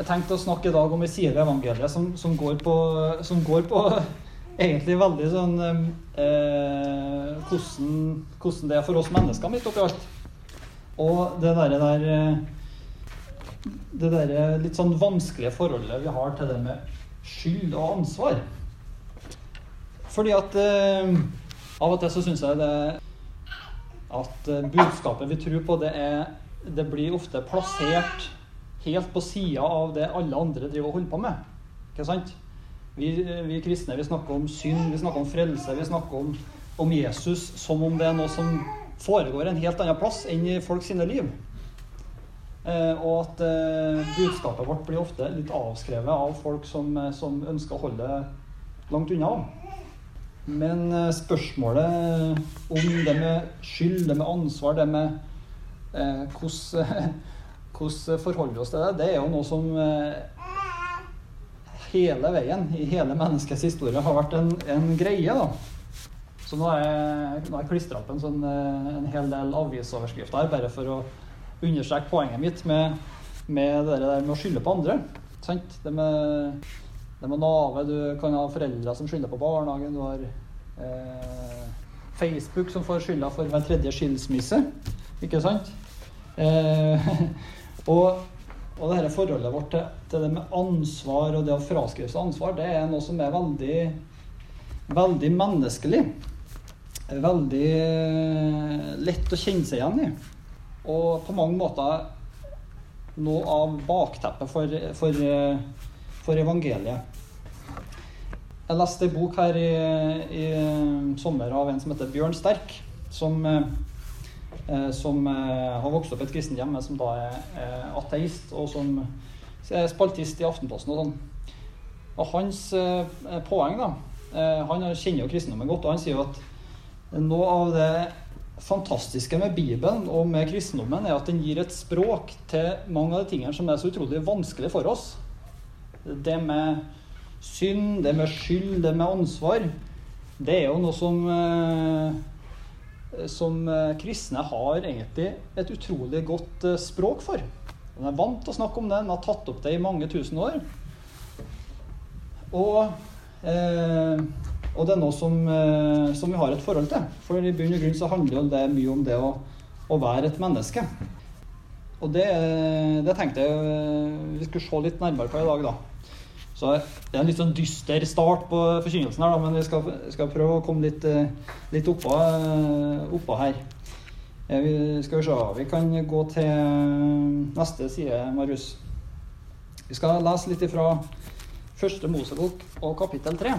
Jeg tenkte å snakke i dag om en side ved evangeliet som, som, går på, som, går på, egentlig veldig sånn eh, hvordan, hvordan, det er for oss mennesker midt oppi alt. Og det derre der Det derre litt sånn vanskelige forholdet vi har til det med skyld og ansvar. Fordi at eh, av og til så syns jeg det at eh, budskapet vi tror på, det, er, det blir ofte plassert helt på sida av det alle andre driver og holder på med. Ikke sant? Vi, vi kristne vi snakker om synd, vi snakker om frelse, vi snakker om, om, Jesus som om det er noe som foregår en helt annen plass enn i folk sine liv. Eh, og at eh, budskapet vårt blir ofte litt avskrevet av folk som, eh, som ønsker å holde langt unna. Men eh, spørsmålet om det med skyld, det med ansvar, det med eh, hvordan hvordan forholder vi oss til det? Det er jo noe som eh, hele veien i hele menneskets historie har vært en, en greie. da. Så nå har jeg, nå jeg klistra opp en, sånn, eh, en, hel del avisoverskrifter her, bare for å understreke poenget mitt med, med det der med å skylde på andre. Sant? Det med, det med nave, du kan ha foreldre som skylder på barnehagen. Du har eh, Facebook som får skylda for hver tredje skilsmisse. Ikke sant? Eh, Og, og dette forholdet vårt til, til, det med ansvar og det å fraskrive seg ansvar, det er noe som er veldig, veldig menneskelig. Veldig eh, lett å kjenne seg igjen i. Og på mange måter noe av bakteppet for, for, for evangeliet. Jeg leste en bok her i, i sommer av en som heter Bjørn Sterk. Som eh, Eh, som eh, har vokst opp i et kristent hjemme, som da er ateist, og som er spaltist i Aftenposten og sånn. Og hans eh, poeng, da Han kjenner jo kristendommen godt, og han sier at noe av det fantastiske med Bibelen og med kristendommen er at den gir et språk til mange av de tingene som er så utrolig vanskelig for oss. Det med synd, det med skyld, det med ansvar, det er jo noe som Eh, som eh, kristne har egentlig et utrolig godt eh, språk for. De er vant til å snakke om det, de har tatt opp det i mange tusen år. Og, eh, og det er noe som, eh, som, vi har et forhold til. For i bunn og grunn så handler det mye om det å, å være et menneske. Og det, det, tenkte jeg vi skulle se litt nærmere på i dag, da. Så det er en litt sånn dyster start på forkynnelsen her, da, men vi skal, skal, prøve å komme litt, eh, litt oppå, eh, oppå, her. Eh, vi skal vi se Vi kan gå til neste side, Marius. Vi skal lese litt ifra første Mosebok og kapittel tre.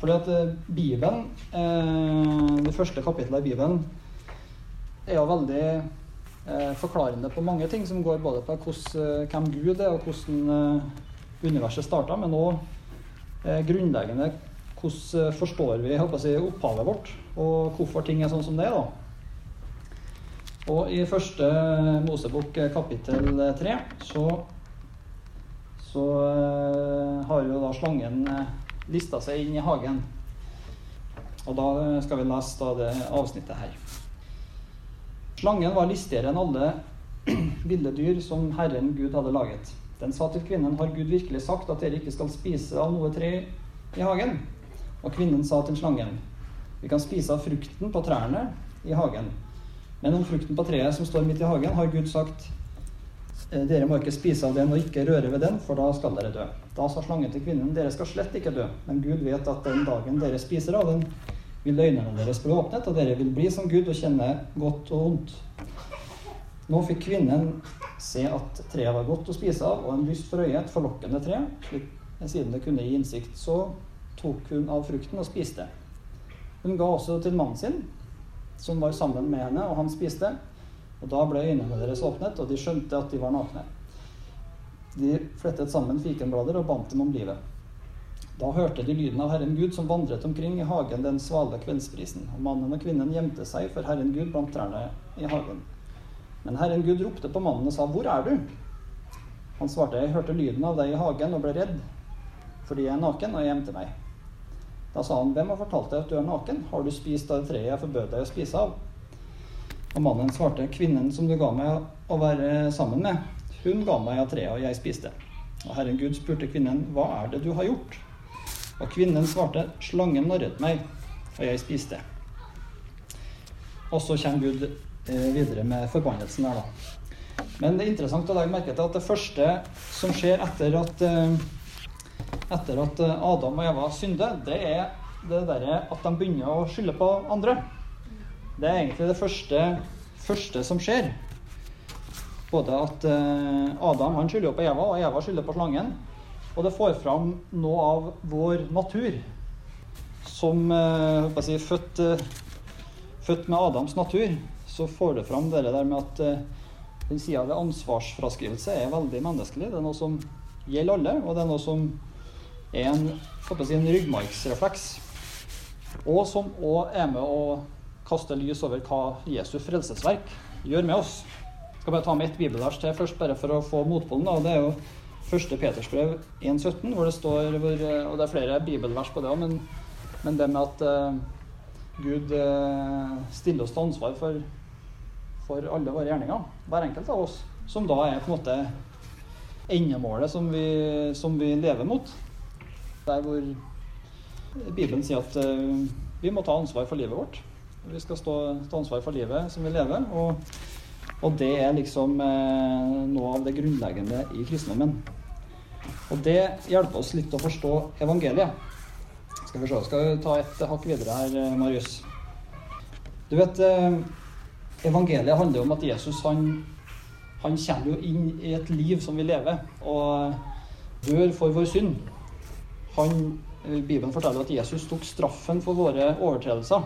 Fordi at Bibelen, det første kapittelet i Bibelen, er jo veldig forklarende på mange ting som går både på hvem Gud er, og hvordan universet starta, men òg eh, grunnleggende hvordan eh, forstår vi si, opphavet vårt, og hvorfor ting er sånn som det er. Og i første Mosebok eh, kapittel tre så, så eh, har jo da slangen lista seg inn i hagen. Og da skal vi lese da det avsnittet her. Slangen var listigere enn alle ville dyr som Herren Gud hadde laget. Den sa til kvinnen, har Gud virkelig sagt at dere ikke skal spise av noe tre i hagen? Og kvinnen sa til slangen, vi kan spise av frukten på trærne i hagen. Men om frukten på treet som står midt i hagen, har Gud sagt, «Eh, dere må ikke spise av den og ikke røre ved den, for da skal dere dø. Da sa slangen til kvinnen, dere skal slett ikke dø, men Gud vet at den dagen dere spiser av den, vil øynene deres bli åpnet, og dere vil bli som Gud og kjenne godt og vondt. Nå fikk kvinnen se at treet var godt å spise av, og en lyst for øyet, et forlokkende tre. Siden det kunne gi innsikt, så tok hun av frukten og spiste. Hun ga også til mannen sin, som var sammen med henne, og han spiste. Og da ble øynene deres åpnet, og de skjønte at de var nakne. De flettet sammen fikenblader og bandt dem om livet. Da hørte de lyden av Herren Gud som vandret omkring i hagen den svale kveldsprisen. Og mannen og kvinnen gjemte seg for Herren Gud blant trærne i hagen. Men Herren Gud ropte på mannen og sa, 'Hvor er du?' Han svarte, 'Jeg hørte lyden av deg i hagen og ble redd, fordi jeg er naken, og jeg gjemte meg.' Da sa han, 'Hvem har fortalt deg at du er naken? Har du spist av det treet jeg forbød deg å spise av?' Og mannen svarte, 'Kvinnen som du ga meg å være sammen med, Hun ga meg av treet, og jeg spiste. Og Herren Gud spurte kvinnen, hva er det du har gjort? Og kvinnen svarte, slangen narret meg, og jeg spiste. Og så kommer Gud videre med forbannelsen her, da. Men det er interessant å legge merke til at det første som skjer etter at, eh, etter at eh, Adam og Eva synder, det er det derre at de begynner å skylde på andre. Det er egentlig det første, første som skjer. Både at Adam han skylder på Eva, og Eva skylder på slangen. Og det får fram noe av vår natur som eh, si, født, eh, født, med Adams natur. Så får det fram det der med at eh, den sida ved ansvarsfraskrivelse er veldig menneskelig. Det er noe som gjelder alle, og det er noe som er en, si, en ryggmargsrefleks. Og som òg er med å kaste lys over hva Jesu frelsesverk gjør med oss. Jeg skal bare ta med ett bibelvers til først, bare for å få motpolen. Og det er jo første Petersbrev 1,17, hvor det står hvor, eh, Og det er flere bibelvers på det òg, men, men, det med at uh, Gud stiller oss til ansvar for, for alle våre gjerninger, hver enkelt av oss, som da er på en måte endemålet som vi, som vi lever mot. Der hvor Bibelen sier at uh, vi må ta ansvar for livet vårt. Vi skal stå, ta ansvar for livet som vi lever. og og det er liksom eh, noe av det grunnleggende i kristendommen. Og det hjelper oss litt å forstå evangeliet. Skal vi se, skal vi ta et hakk videre her, eh, Marius. Du vet, eh, evangeliet handler om at Jesus han, han kommer jo inn i et liv som vi lever, og dør for vår synd. Han, eh, Bibelen forteller at Jesus tok straffen for våre overtredelser.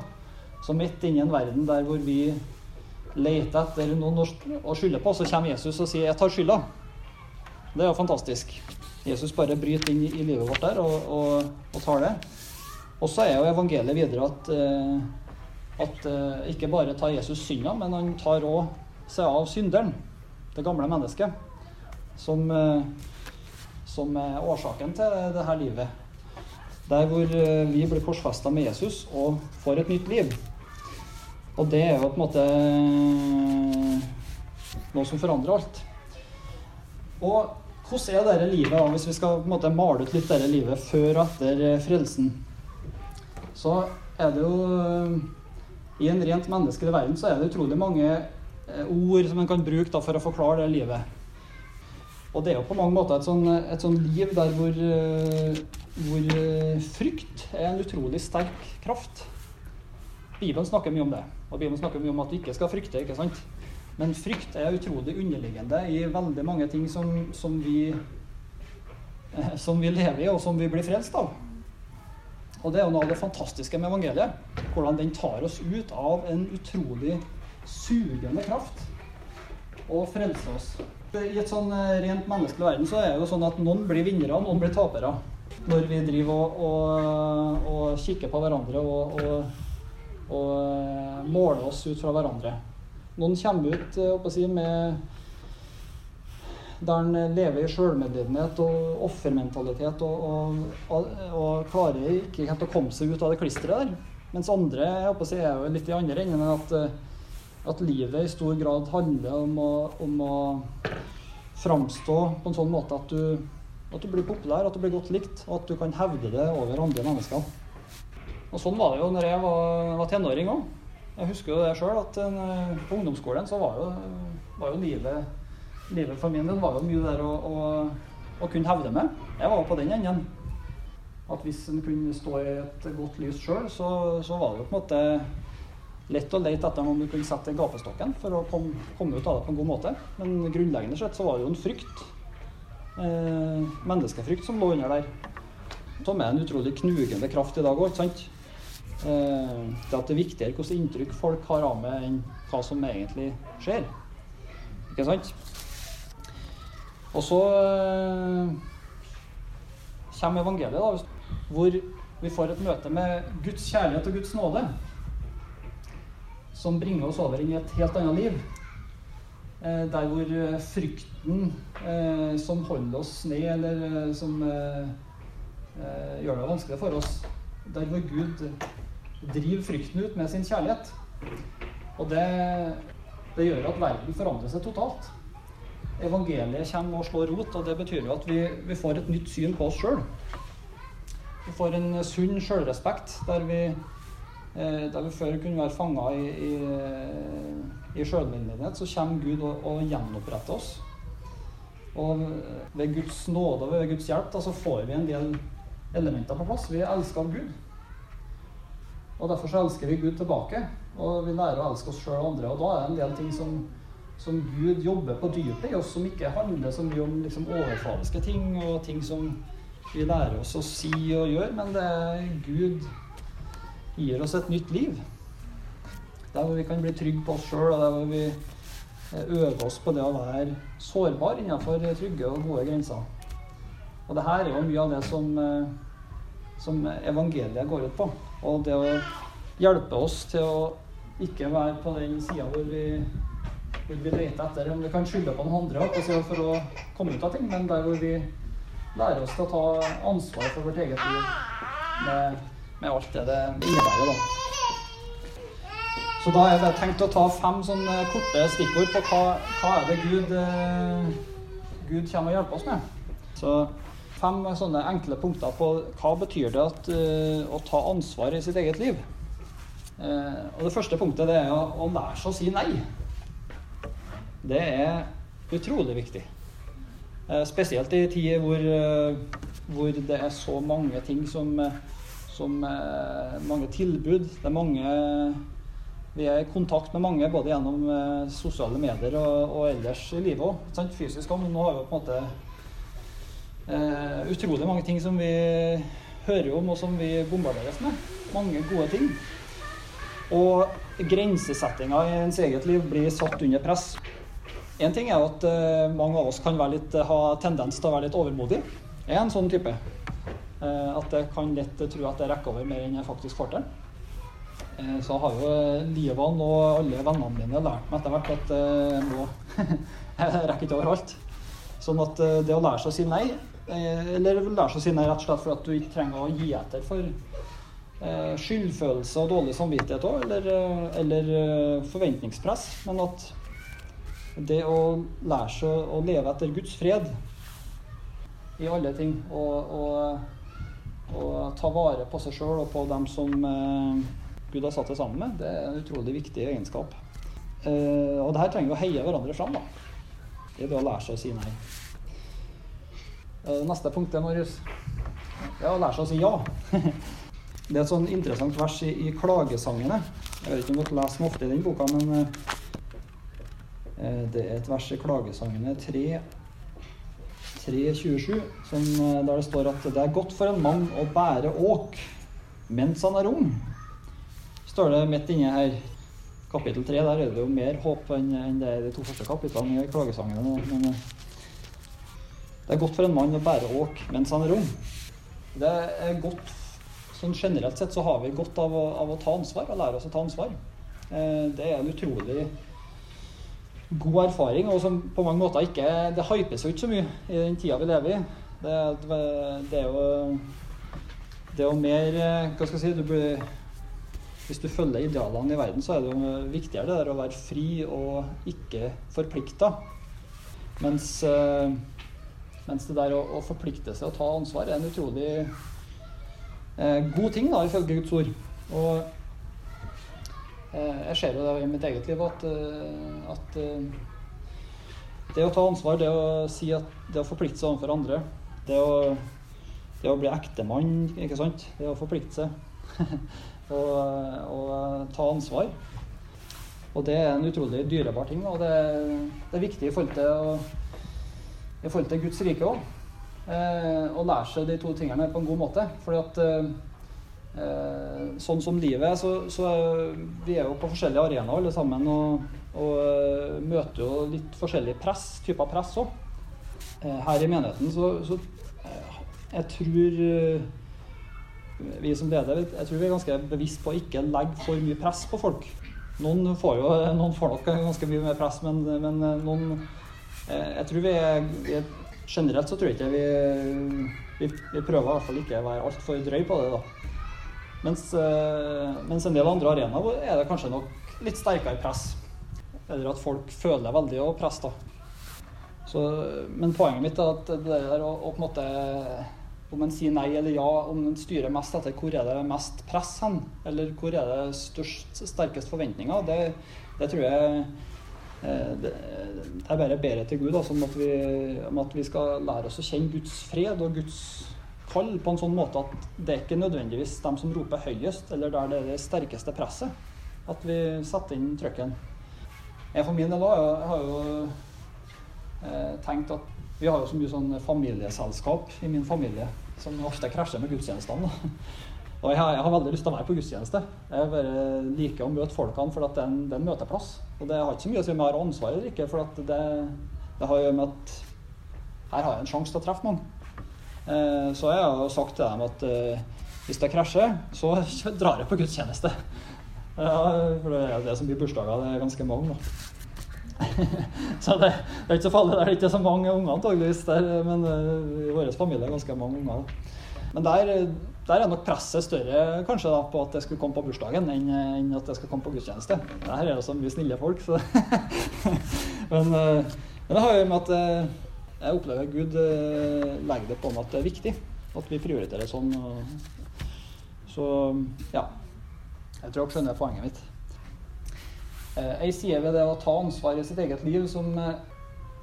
Så midt inne i en verden der hvor vi leter etter noen å skylde på, så kommer Jesus og sier 'jeg tar skylda'. Det er jo fantastisk. Jesus bare bryter inn i livet vårt der og, og, og tar det. Og så er jo evangeliet videre at, uh, at eh, ikke bare tar Jesus synda, men han tar òg seg av synderen, det gamle mennesket, som, eh, som er årsaken til det her livet. Der hvor vi blir korsfesta med Jesus og får et nytt liv. Og det er jo på en måte noe som forandrer alt. Og hvordan er dette livet, da, hvis vi skal på en måte male ut litt dette livet før og etter eh, frelsen? Så er det jo eh, I en rent menneskelig verden så er det utrolig mange eh, ord som en kan bruke da, for å forklare det livet. Og det er jo på mange måter et sånn, et sånn liv der hvor, hvor, frykt er en utrolig sterk kraft. Bibelen snakker mye om det. Og Bibelen snakker mye om at vi ikke skal frykte. ikke sant? Men frykt er utrolig underliggende i veldig mange ting som, som, vi, eh, som vi lever i, og som vi blir frelst av. Og det er jo noe av det fantastiske med evangeliet. Hvordan den tar oss ut av en utrolig sugende kraft og frelser oss. I et sånn eh, rent menneskelig verden så er det jo sånn at noen blir vinnere, og noen blir tapere. Når vi driver og, og, og kikker på hverandre og, og eh, måler oss ut fra hverandre. Noen kommer ut eh, si, med der en lever i sjølmedlidenhet og offermentalitet og, og, og, og, klarer ikke helt å komme seg ut av det klisteret der. Mens andre jeg håper si, er jo litt i andre enden at, at livet i stor grad handler om å, om å framstå på en sånn måte at du, at du blir populær, at du blir godt likt, og at du kan hevde det over andre mennesker. Og Sånn var det jo når jeg var, var tenåring òg. Jeg husker jo det sjøl, at eh, på ungdomsskolen så var jo, var jo livet, livet, for min del var jo mye der å, å, å, kunne hevde med. Jeg var jo på den enden. At hvis en kunne stå i et godt lys sjøl, så, så, var det jo på en måte lett å lete etter om du kunne sette gapestokken for å komme, komme, ut av det på en god måte. Men grunnleggende sett så var det jo en frykt. Eh, menneskefrykt som lå under der. Som er en utrolig knugende kraft i dag òg, ikke sant? Eh, det at det er viktigere hvilket inntrykk folk har av meg, enn hva som egentlig skjer. Ikke sant? Og så eh, kommer evangeliet, da, hvor vi får et møte med Guds kjærlighet og Guds nåde. Som bringer oss over inn i et helt annet liv. Eh, der hvor frykten som holder oss ned, eller som gjør det vanskelig for oss Der hvor Gud driver frykten ut med sin kjærlighet. Og det, det gjør at verden forandrer seg totalt. Evangeliet kommer og slår rot. Og det betyr jo at vi, vi får et nytt syn på oss sjøl. Vi får en sunn sjølrespekt der vi, eh, der vi før kunne være fanga i, i, i sjølmedlidenhet, så kommer Gud og, og gjenoppretter oss. Og ved Guds nåde og ved Guds hjelp da, så får vi en del elementer på plass. Vi er elska av Gud. Og derfor så elsker vi Gud tilbake. Og vi lærer å elske oss sjøl og andre. Og da er det en del ting som, som Gud jobber på dypet i oss, som ikke handler så mye om liksom, overfladiske ting og ting som vi lærer oss å si og gjøre, men det er Gud gir oss et nytt liv. Der hvor vi kan bli trygge på oss sjøl, og der hvor vi eh, øver oss på det å være sårbar innenfor trygge og gode grenser. Og det her er jo mye av det som, eh, som evangeliet går ut på. Og det å hjelpe oss til å ikke være på den sida hvor vi, hvor vi leter etter om vi kan skylde på noen andre for å komme ut av ting, men der hvor vi lærer oss til å ta ansvar for vårt eget liv med, med alt det det innebærer. da. Så da er det tenkt å ta fem sånne korte stikkord på hva, hva er det Gud, eh, Gud kommer og hjelper oss med. Så fem sånne enkle punkter på hva betyr det at, uh, å ta ansvar i sitt eget liv. Uh, og Det første punktet det er å, å, lære seg å si nei. Det er utrolig viktig. Uh, spesielt i tider hvor, hvor, det er så mange ting som, som Mange tilbud. Det er mange Vi er i kontakt med mange både gjennom sosiale medier og, og ellers i livet òg. Fysisk òg. Nå har vi på en måte Uh, utrolig mange ting som vi hører om, og som vi bombarderes med. Mange gode ting. Og grensesettinga i ens eget liv blir satt under press. Én ting er at uh, mange av oss kan litt, ha tendens til å være litt overmodig. Jeg er en sånn type. Uh, at jeg kan lett tro at jeg rekker over mer enn jeg faktisk får til. Eh, så har jo Livan og alle vennene mine lært meg etter hvert at jeg rekker ikke over alt. Sånn at det å lære seg å si nei Eh, eller lære seg å si nei rett og slett for at du ikke trenger å gi etter for eh, skyldfølelse og dårlig samvittighet òg, eller, eh, eller, forventningspress. Men at det å lære seg å leve etter Guds fred i alle ting, og, og, og ta vare på seg sjøl og på dem som Gud har satt seg sammen med, det er en utrolig viktig egenskap. og det her trenger vi å heie hverandre fram. da. Det er det å lære seg å si nei. Eh, neste punkt er Marius. Ja, å lære seg å si ja. Det er et sånn interessant vers i, i Klagesangene. Jeg vet ikke om dere leser ofte i den boka, men eh, eh, det er et vers i Klagesangene 3, 3.27 der det står at det er godt for en mann å bære åk mens han er ung. Står det midt inne her. Kapittel 3 der er det jo mer håp enn det er de to første kapitlene i Klagesangene. Men det er godt for en mann å bære åk mens han er ung. Det er godt, sånn Generelt sett så har vi godt av å, av å ta ansvar og lære oss å ta ansvar. Eh, det er en utrolig god erfaring, og som på mange måter ikke Det hypes jo ikke så mye i den tida vi lever i. Det, det, er jo Det er jo mer Hva skal jeg si du blir, Hvis du følger idealene i verden, så er det jo viktigere det der å være fri og ikke forplikta. Mens eh, mens det der å, å forplikte seg og ta ansvar er en utrolig eh, god ting, da, ifølge Guds ord. Og eh, jeg ser jo det i mitt eget liv at, eh, at eh, det å ta ansvar, det å si at det å forplikte seg overfor andre, det å, det å bli ektemann, ikke sant, det å forplikte seg og, og ta ansvar. Og det er en utrolig dyrebar ting, og det, det er viktig i forhold til i forhold til Guds rike òg. Eh, å lære seg de to tingene på en god måte. Fordi at eh, sånn som livet er, så, så vi er jo på forskjellige arenaer alle sammen. Og, og uh, møter jo litt forskjellig press, typer press òg. Eh, her i menigheten så, så eh, jeg tror vi som leder jeg tror vi er ganske bevisst på å ikke legge for mye press på folk. Noen får jo noen får nok ganske mye mer press, men, men noen Eh, jeg tror vi er, Generelt så tror jeg ikke vi, vi, vi prøver i hvert fall ikke å være altfor drøy på det. da. Mens, eh, mens en del andre arenaer er det kanskje nok litt sterkere press. Eller at folk føler veldig å presse. da. Så, men poenget mitt er at det der å, å på en måte Om en sier nei eller ja, om en styrer mest etter hvor er det mest press hen, eller hvor er det størst, sterkest forventninger, det, det tror jeg eh, det, det er bare bedre til Gud altså, om, at vi, om at vi skal lære oss å kjenne Guds fred og Guds kall på en sånn måte at det er ikke nødvendigvis de som roper høyest, eller der det er det sterkeste presset, at vi setter inn trøkken. Jeg for min del har jo eh, tenkt at vi har jo så mye sånn familieselskap i min familie som ofte krasjer med gudstjenestene. Og jeg har, jeg har, veldig lyst til å være på gudstjeneste. Jeg bare liker å møte folkene, for det er, en, det er en møteplass. Og det har ikke så mye å si om jeg har ansvar eller ikke, for det, det, har å gjøre med at her har jeg en sjanse til å treffe mange. Eh, så jeg har sagt til dem at eh, hvis det krasjer, så drar jeg på gudstjeneste. For det er det som blir bursdager. Det er ganske mange. Da. så det, det, er ikke så farlig. Det er ikke så mange unger antageligvis der, men uh, i vår familie er det ganske mange unger. Men der, der, er nok presset større kanskje da, på at jeg skulle komme på bursdagen, enn, enn at jeg skal komme på gudstjeneste. Her er det så mye snille folk. men, uh, men, det har jo med at jeg opplever at Gud legger det på meg at det er viktig at vi prioriterer sånn. så ja. Jeg tror dere skjønner poenget mitt. Eh, ei side ved det å ta ansvar i sitt eget liv som, eh,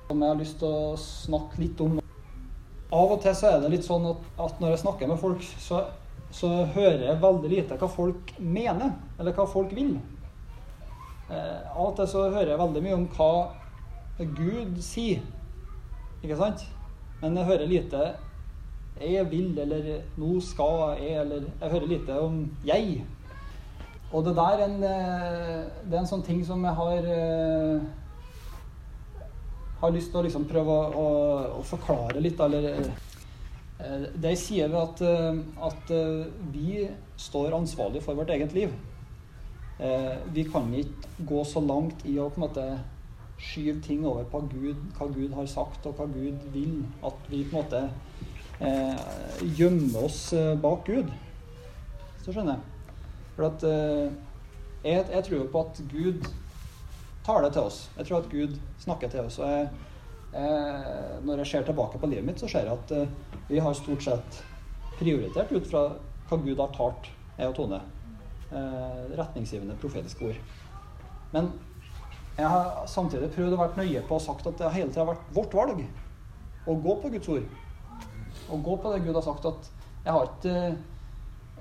som, jeg har lyst til å snakke litt om. Av og til så er det litt sånn at, at når jeg snakker med folk, så, så, hører jeg veldig lite hva folk mener, eller hva folk vil. Eh, av og til så hører jeg veldig mye om hva Gud sier, ikke sant? Men jeg hører lite 'jeg vil', eller 'nå skal jeg', eller jeg hører lite om 'jeg'. Og det der er en, eh, det er en sånn ting som jeg har eh, har lyst til å liksom prøve å, å, å, forklare litt. Eller, eh, det jeg sier er at, at, vi står ansvarlig for vårt eget liv. Vi kan ikke gå så langt i å på en måte skyve ting over på Gud, hva Gud har sagt og hva Gud vil. At vi på en måte eh, gjemmer oss bak Gud. Så skjønner jeg. For at eh, jeg, jeg, tror på at Gud taler til oss. Jeg tror at Gud snakker til oss. Og jeg, jeg, når jeg ser tilbake på livet mitt, så ser jeg at eh, vi har stort sett prioritert ut fra hva Gud har talt, jeg og Tone. Eh, retningsgivende profetiske ord. Men jeg har samtidig prøvd å være nøye på og sagt at det har hele tida vært vårt valg å gå på Guds ord. Å gå på det Gud har sagt. At jeg har ikke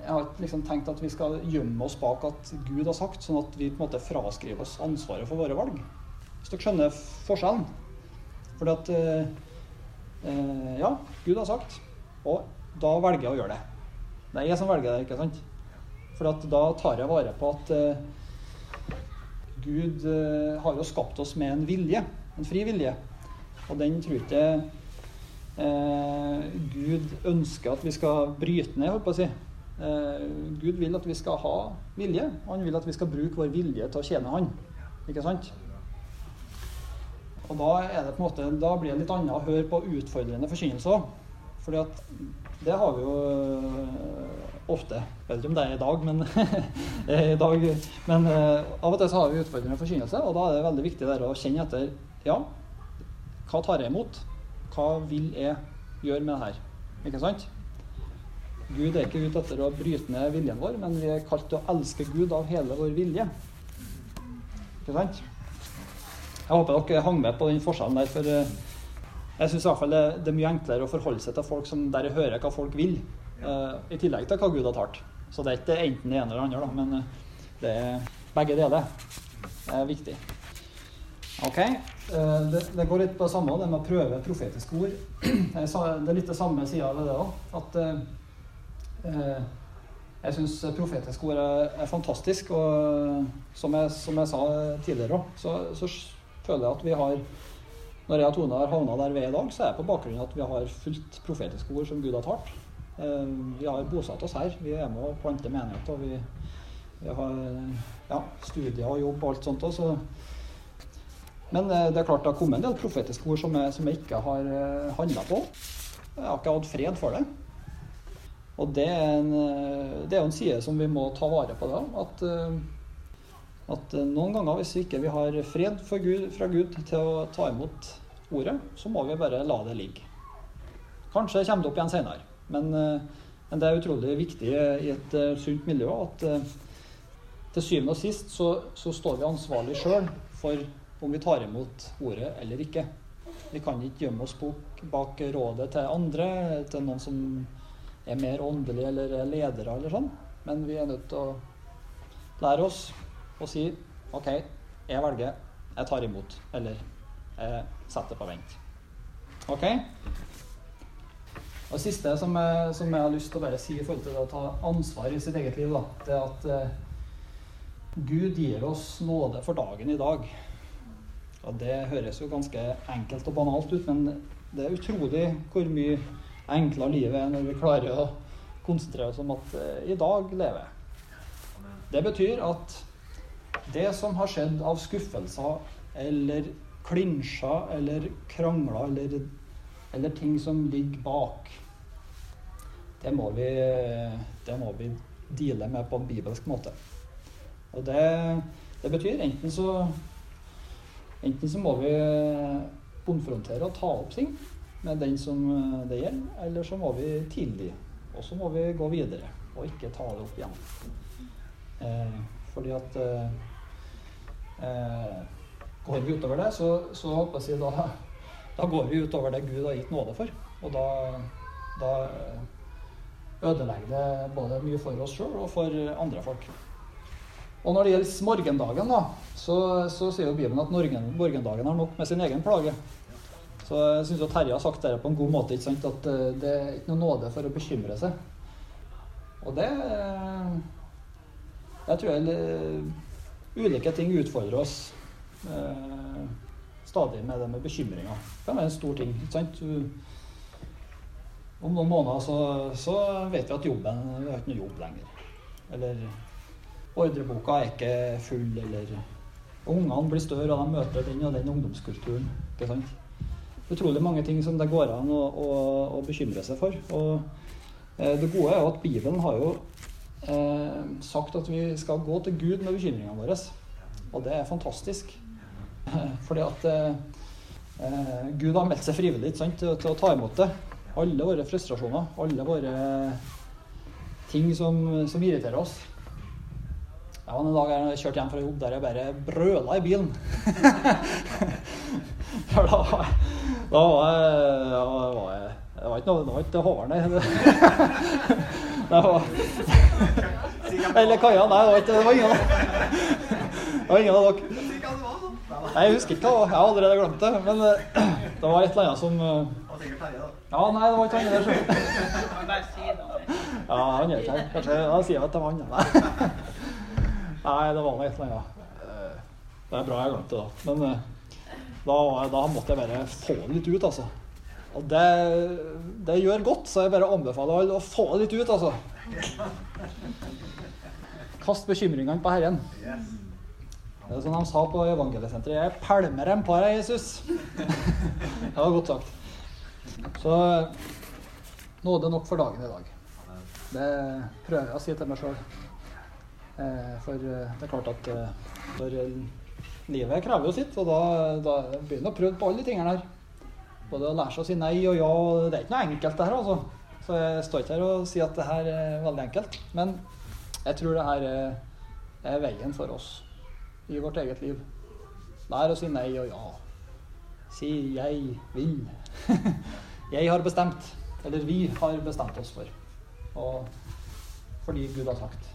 jeg har ikke liksom tenkt at vi skal gjemme oss bak at Gud har sagt, sånn at vi på en måte fraskriver oss ansvaret for våre valg. Hvis dere skjønner forskjellen. Fordi at eh, eh, Ja, Gud har sagt, og da velger jeg å gjøre det. Det er jeg som velger det, ikke sant? For da tar jeg vare på at eh, Gud eh, har jo skapt oss med en vilje, en fri vilje. Og den tror ikke eh, Gud ønsker at vi skal bryte ned, holdt på å si. Eh, Gud vil at vi skal ha vilje. Han vil at vi skal bruke vår vilje til å tjene Han. Ikke sant? Og da, er det på en måte, da blir det litt annet å høre på utfordrende forkynnelser. Fordi at det har vi jo eh, ofte. Jeg vet ikke om det er i dag, men, i dag, men uh, av og til så har vi utfordrende forkynnelse, og da er det veldig viktig å kjenne etter Ja, hva tar jeg imot? Hva vil jeg gjøre med det her? Ikke sant? Gud er ikke ute etter å bryte ned viljen vår, men vi er kalt til å elske Gud av hele vår vilje. Ikke sant? Jeg håper dere hang med på den forskjellen der, for eh, jeg syns det, det er mye enklere å forholde seg til folk som der jeg hører hva folk vil, i tillegg til hva Gud har talt. Så det er ikke enten det ene eller det andre, men uh, det er begge deler. Det er viktig. Ok. Uh, det, det, går litt på det samme, det med å prøve profetiske ord. det er litt det samme sida ved det òg. At Eh, jeg syns profetiske ord er, er, fantastisk. Og som jeg, som jeg sa tidligere òg, så, så, føler jeg at vi har Når jeg og Tone har havna der vi er i dag, så er det på bakgrunn av at vi har fulgt profetiske ord som Gud har talt. Eh, vi har bosatt oss her. Vi er med å plante menighet. og vi, vi har ja, studier og jobb og alt sånt også. Men eh, det er klart det har kommet en del profetiske ord som jeg, som jeg ikke har handla på. Jeg har ikke hatt fred for det. Og det er, en, en side som vi må ta vare på da. At, eh, at noen ganger hvis vi ikke har fred Gud, fra Gud til å ta imot ordet, så må vi bare la det ligge. Kanskje kommer det opp igjen senere, men, eh, men det er utrolig viktig i et uh, sunt miljø at uh, til syvende og sist så, så står vi ansvarlig sjøl for om vi tar imot ordet eller ikke. Vi kan ikke gjemme oss bak rådet til andre, til noen som er mer åndelige eller er ledere eller sånn. Men vi er nødt til å lære oss å si OK, jeg velger, jeg tar imot. Eller jeg setter på vent. OK? Og Det siste som jeg, som jeg, har lyst til å bare si i forhold til å ta ansvar i sitt eget liv, da, det er at eh, Gud gir oss nåde for dagen i dag. Og Det høres jo ganske enkelt og banalt ut, men det er utrolig hvor mye enklere livet er når vi klarer å konsentrere oss om at eh, i dag lever jeg. Det betyr at det som har skjedd av skuffelser eller klinsjer eller krangler eller, eller, ting som ligger bak, det må, vi, det må vi deale med på en bibelsk måte. Og det, det betyr enten så Enten så må vi konfrontere og ta opp ting med den som det gjelder, eller så må vi tilgi. Og så må vi gå videre og ikke ta det opp igjen. Eh, fordi at eh, eh, Går vi utover det, så, så håper jeg da, da går vi utover det Gud har gitt nåde for. Og da, da ødelegger det både mye for oss sjøl og for andre folk. Og når det gjelder morgendagen, da, så, så sier jo Bibelen at morgen, morgendagen har nok med sin egen plage. Så jeg syns Terje har sagt det på en god måte, ikke sant? at eh, det er ikke noe nåde for å bekymre seg. Og det Jeg tror jeg, eh, ulike ting utfordrer oss eh, stadig med det med bekymringer. Det kan være en stor ting. ikke sant? Om noen måneder så, så vet vi at jobben Vi har ikke noe jobb lenger. Eller ordreboka er ikke full, eller Ungene blir større, og de møter den og den ungdomskulturen. ikke sant? Utrolig mange ting som det går an å, å, å bekymre seg for. Og eh, det gode er jo at Bibelen har jo eh, sagt at vi skal gå til Gud med bekymringene våre. Og det er fantastisk. Fordi at eh, eh, Gud har meldt seg frivillig til, til, å ta imot det. Alle våre frustrasjoner, alle våre ting som, som irriterer oss. Ja, en dag jeg kjørte hjem fra jobb der jeg bare brøla i bilen. For da, da var jeg, da var jeg Det var ikke noe, det var ikke Håvard, nei. Det var Eller Kaja. Nei, det var ikke det var ingen, det var ingen av dere. Jeg husker ikke hva Jeg har allerede glemt det. Men eh, det var et eller annet som Ja, nei, det var ikke han der. Ja, han er ikke her. Kanskje da sier jeg at det var han. Nei, det var nå et eller annet. Eh, det er bra jeg glemte det, da. Men eh, da, da, måtte jeg bare få det litt ut, altså. Og det, det gjør godt, så jeg bare anbefaler alle å få det litt ut, altså. Kast bekymringene på Herren. Det er som de sa på evangeliesenteret. Jeg pælmer dem på deg, Jesus. det var godt sagt. Så nå er det nok for dagen i dag. Det prøver jeg å si til meg sjøl. Eh, for eh, det er klart at for eh, livet krever jo sitt, og da, da begynner å prøve på alle de tingene her. Både å lære seg å si nei og ja. Det er ikke noe enkelt, det her, altså. Så jeg står ikke her og sier at det her er veldig enkelt. Men jeg tror det her er, er veien for oss i vårt eget liv. Lære å si nei og ja. Si 'jeg vil'. jeg har bestemt. Eller vi har bestemt oss for. Og fordi Gud har sagt.